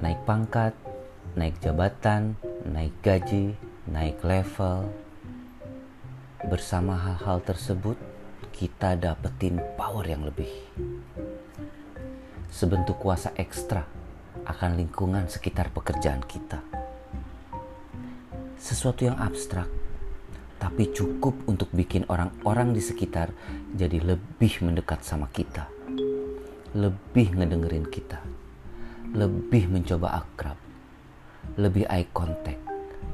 naik pangkat, naik jabatan, naik gaji, naik level. Bersama hal-hal tersebut, kita dapetin power yang lebih. Sebentuk kuasa ekstra akan lingkungan sekitar pekerjaan kita. Sesuatu yang abstrak, tapi cukup untuk bikin orang-orang di sekitar jadi lebih mendekat sama kita, lebih ngedengerin kita, lebih mencoba akrab, lebih eye contact,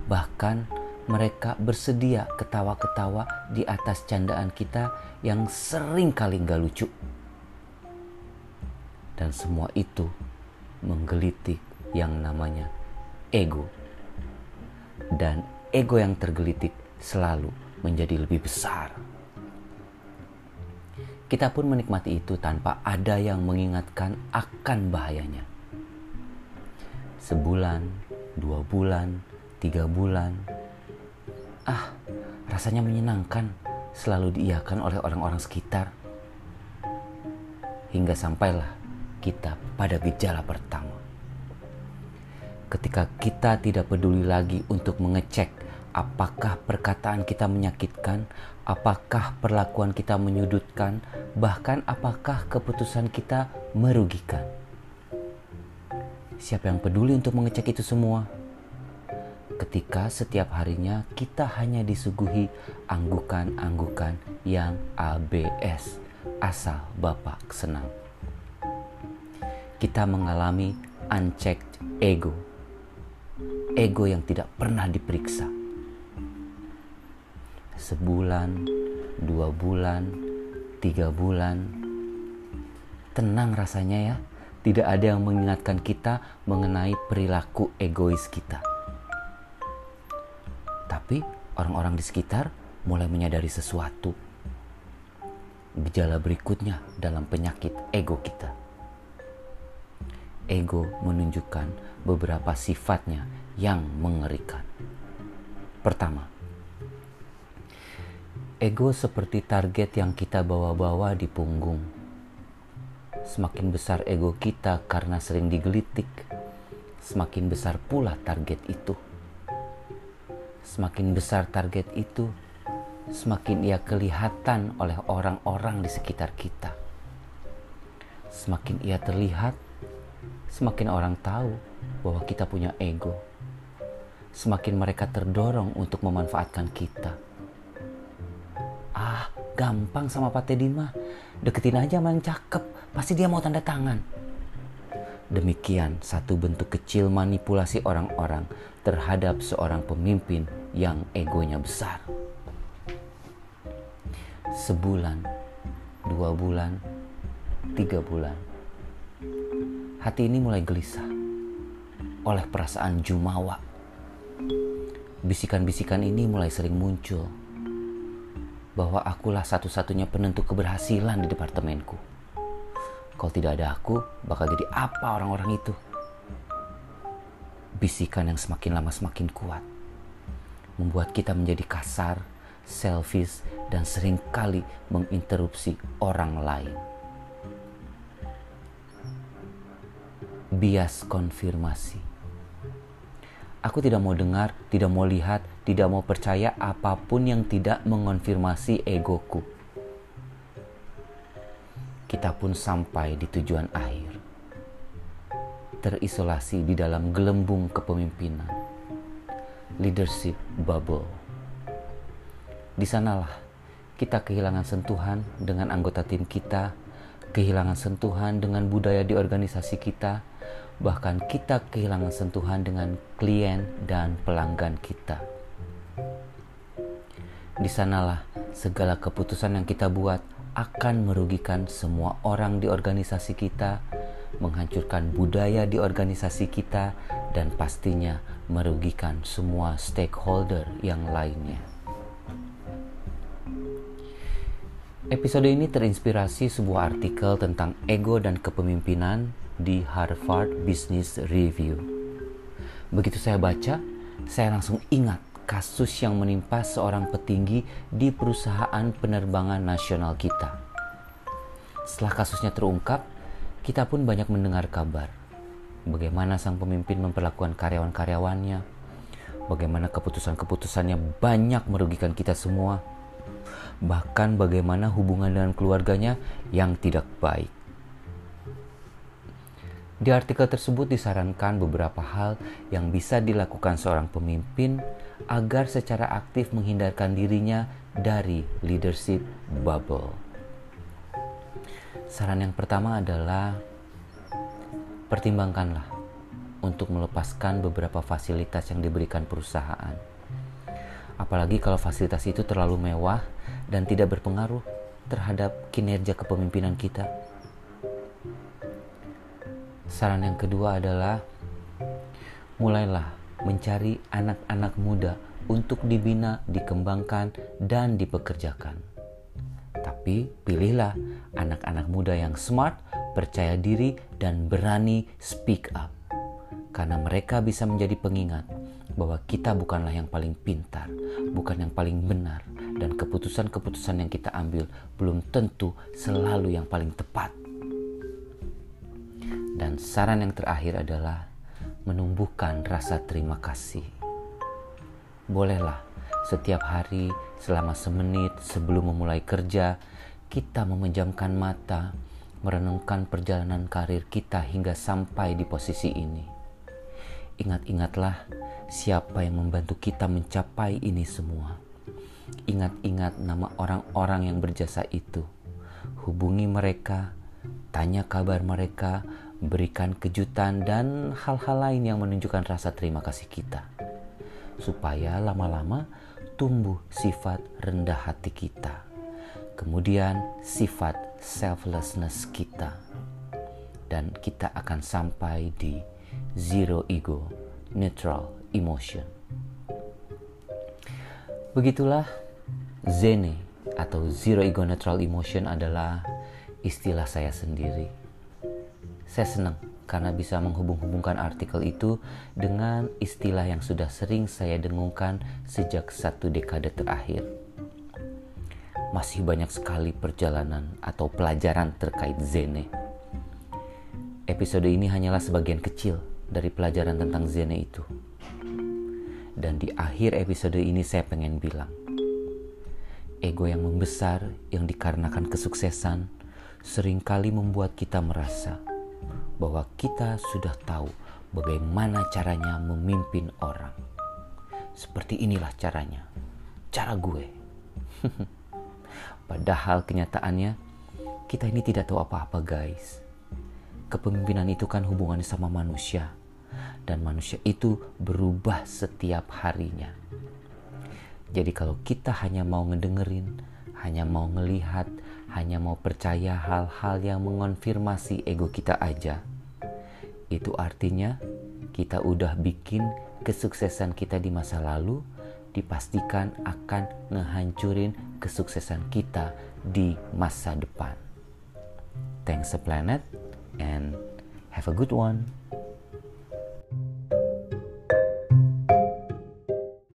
bahkan mereka bersedia ketawa-ketawa di atas candaan kita yang sering kali gak lucu. Dan semua itu menggelitik yang namanya ego. Dan ego yang tergelitik selalu menjadi lebih besar. Kita pun menikmati itu tanpa ada yang mengingatkan akan bahayanya. Sebulan, dua bulan, tiga bulan. Ah, rasanya menyenangkan selalu diiakan oleh orang-orang sekitar. Hingga sampailah kita pada gejala pertama. Ketika kita tidak peduli lagi untuk mengecek apakah perkataan kita menyakitkan, apakah perlakuan kita menyudutkan, bahkan apakah keputusan kita merugikan. Siapa yang peduli untuk mengecek itu semua? Ketika setiap harinya kita hanya disuguhi anggukan-anggukan yang ABS, asal Bapak senang. Kita mengalami unchecked ego, ego yang tidak pernah diperiksa sebulan, dua bulan, tiga bulan. Tenang rasanya ya, tidak ada yang mengingatkan kita mengenai perilaku egois kita. Tapi orang-orang di sekitar mulai menyadari sesuatu. Gejala berikutnya dalam penyakit ego kita. Ego menunjukkan beberapa sifatnya yang mengerikan. Pertama, Ego seperti target yang kita bawa-bawa di punggung. Semakin besar ego kita karena sering digelitik, semakin besar pula target itu. Semakin besar target itu, semakin ia kelihatan oleh orang-orang di sekitar kita. Semakin ia terlihat, semakin orang tahu bahwa kita punya ego. Semakin mereka terdorong untuk memanfaatkan kita gampang sama Pak Teddy mah. Deketin aja sama yang cakep, pasti dia mau tanda tangan. Demikian satu bentuk kecil manipulasi orang-orang terhadap seorang pemimpin yang egonya besar. Sebulan, dua bulan, tiga bulan. Hati ini mulai gelisah oleh perasaan jumawa. Bisikan-bisikan ini mulai sering muncul bahwa akulah satu-satunya penentu keberhasilan di departemenku. Kalau tidak ada aku, bakal jadi apa orang-orang itu? Bisikan yang semakin lama semakin kuat membuat kita menjadi kasar, selfish, dan sering kali menginterupsi orang lain. Bias konfirmasi Aku tidak mau dengar, tidak mau lihat, tidak mau percaya apa pun yang tidak mengonfirmasi egoku. Kita pun sampai di tujuan akhir. Terisolasi di dalam gelembung kepemimpinan. Leadership bubble. Di sanalah kita kehilangan sentuhan dengan anggota tim kita, kehilangan sentuhan dengan budaya di organisasi kita, bahkan kita kehilangan sentuhan dengan klien dan pelanggan kita. Di sanalah segala keputusan yang kita buat akan merugikan semua orang di organisasi kita, menghancurkan budaya di organisasi kita, dan pastinya merugikan semua stakeholder yang lainnya. Episode ini terinspirasi sebuah artikel tentang ego dan kepemimpinan di Harvard Business Review. Begitu saya baca, saya langsung ingat kasus yang menimpa seorang petinggi di perusahaan penerbangan nasional kita. Setelah kasusnya terungkap, kita pun banyak mendengar kabar bagaimana sang pemimpin memperlakukan karyawan-karyawannya, bagaimana keputusan-keputusannya banyak merugikan kita semua, bahkan bagaimana hubungan dengan keluarganya yang tidak baik. Di artikel tersebut disarankan beberapa hal yang bisa dilakukan seorang pemimpin agar secara aktif menghindarkan dirinya dari leadership bubble. Saran yang pertama adalah pertimbangkanlah untuk melepaskan beberapa fasilitas yang diberikan perusahaan. Apalagi kalau fasilitas itu terlalu mewah dan tidak berpengaruh terhadap kinerja kepemimpinan kita. Saran yang kedua adalah mulailah mencari anak-anak muda untuk dibina, dikembangkan, dan dipekerjakan. Tapi pilihlah anak-anak muda yang smart, percaya diri, dan berani speak up karena mereka bisa menjadi pengingat bahwa kita bukanlah yang paling pintar, bukan yang paling benar, dan keputusan-keputusan yang kita ambil belum tentu selalu yang paling tepat. Dan saran yang terakhir adalah menumbuhkan rasa terima kasih. Bolehlah setiap hari selama semenit sebelum memulai kerja, kita memejamkan mata, merenungkan perjalanan karir kita hingga sampai di posisi ini Ingat-ingatlah siapa yang membantu kita mencapai ini semua. Ingat-ingat nama orang-orang yang berjasa itu. Hubungi mereka, tanya kabar mereka, berikan kejutan dan hal-hal lain yang menunjukkan rasa terima kasih kita. Supaya lama-lama tumbuh sifat rendah hati kita. Kemudian sifat selflessness kita. Dan kita akan sampai di zero ego, neutral emotion. Begitulah Zene atau zero ego neutral emotion adalah istilah saya sendiri. Saya senang karena bisa menghubung-hubungkan artikel itu dengan istilah yang sudah sering saya dengungkan sejak satu dekade terakhir. Masih banyak sekali perjalanan atau pelajaran terkait Zene. Episode ini hanyalah sebagian kecil dari pelajaran tentang Zene itu. Dan di akhir episode ini saya pengen bilang, ego yang membesar yang dikarenakan kesuksesan sering kali membuat kita merasa bahwa kita sudah tahu bagaimana caranya memimpin orang. Seperti inilah caranya, cara gue. Padahal kenyataannya kita ini tidak tahu apa-apa guys kepemimpinan itu kan hubungannya sama manusia dan manusia itu berubah setiap harinya. Jadi kalau kita hanya mau ngedengerin, hanya mau ngelihat, hanya mau percaya hal-hal yang mengonfirmasi ego kita aja, itu artinya kita udah bikin kesuksesan kita di masa lalu dipastikan akan ngehancurin kesuksesan kita di masa depan. Thanks a planet and have a good one.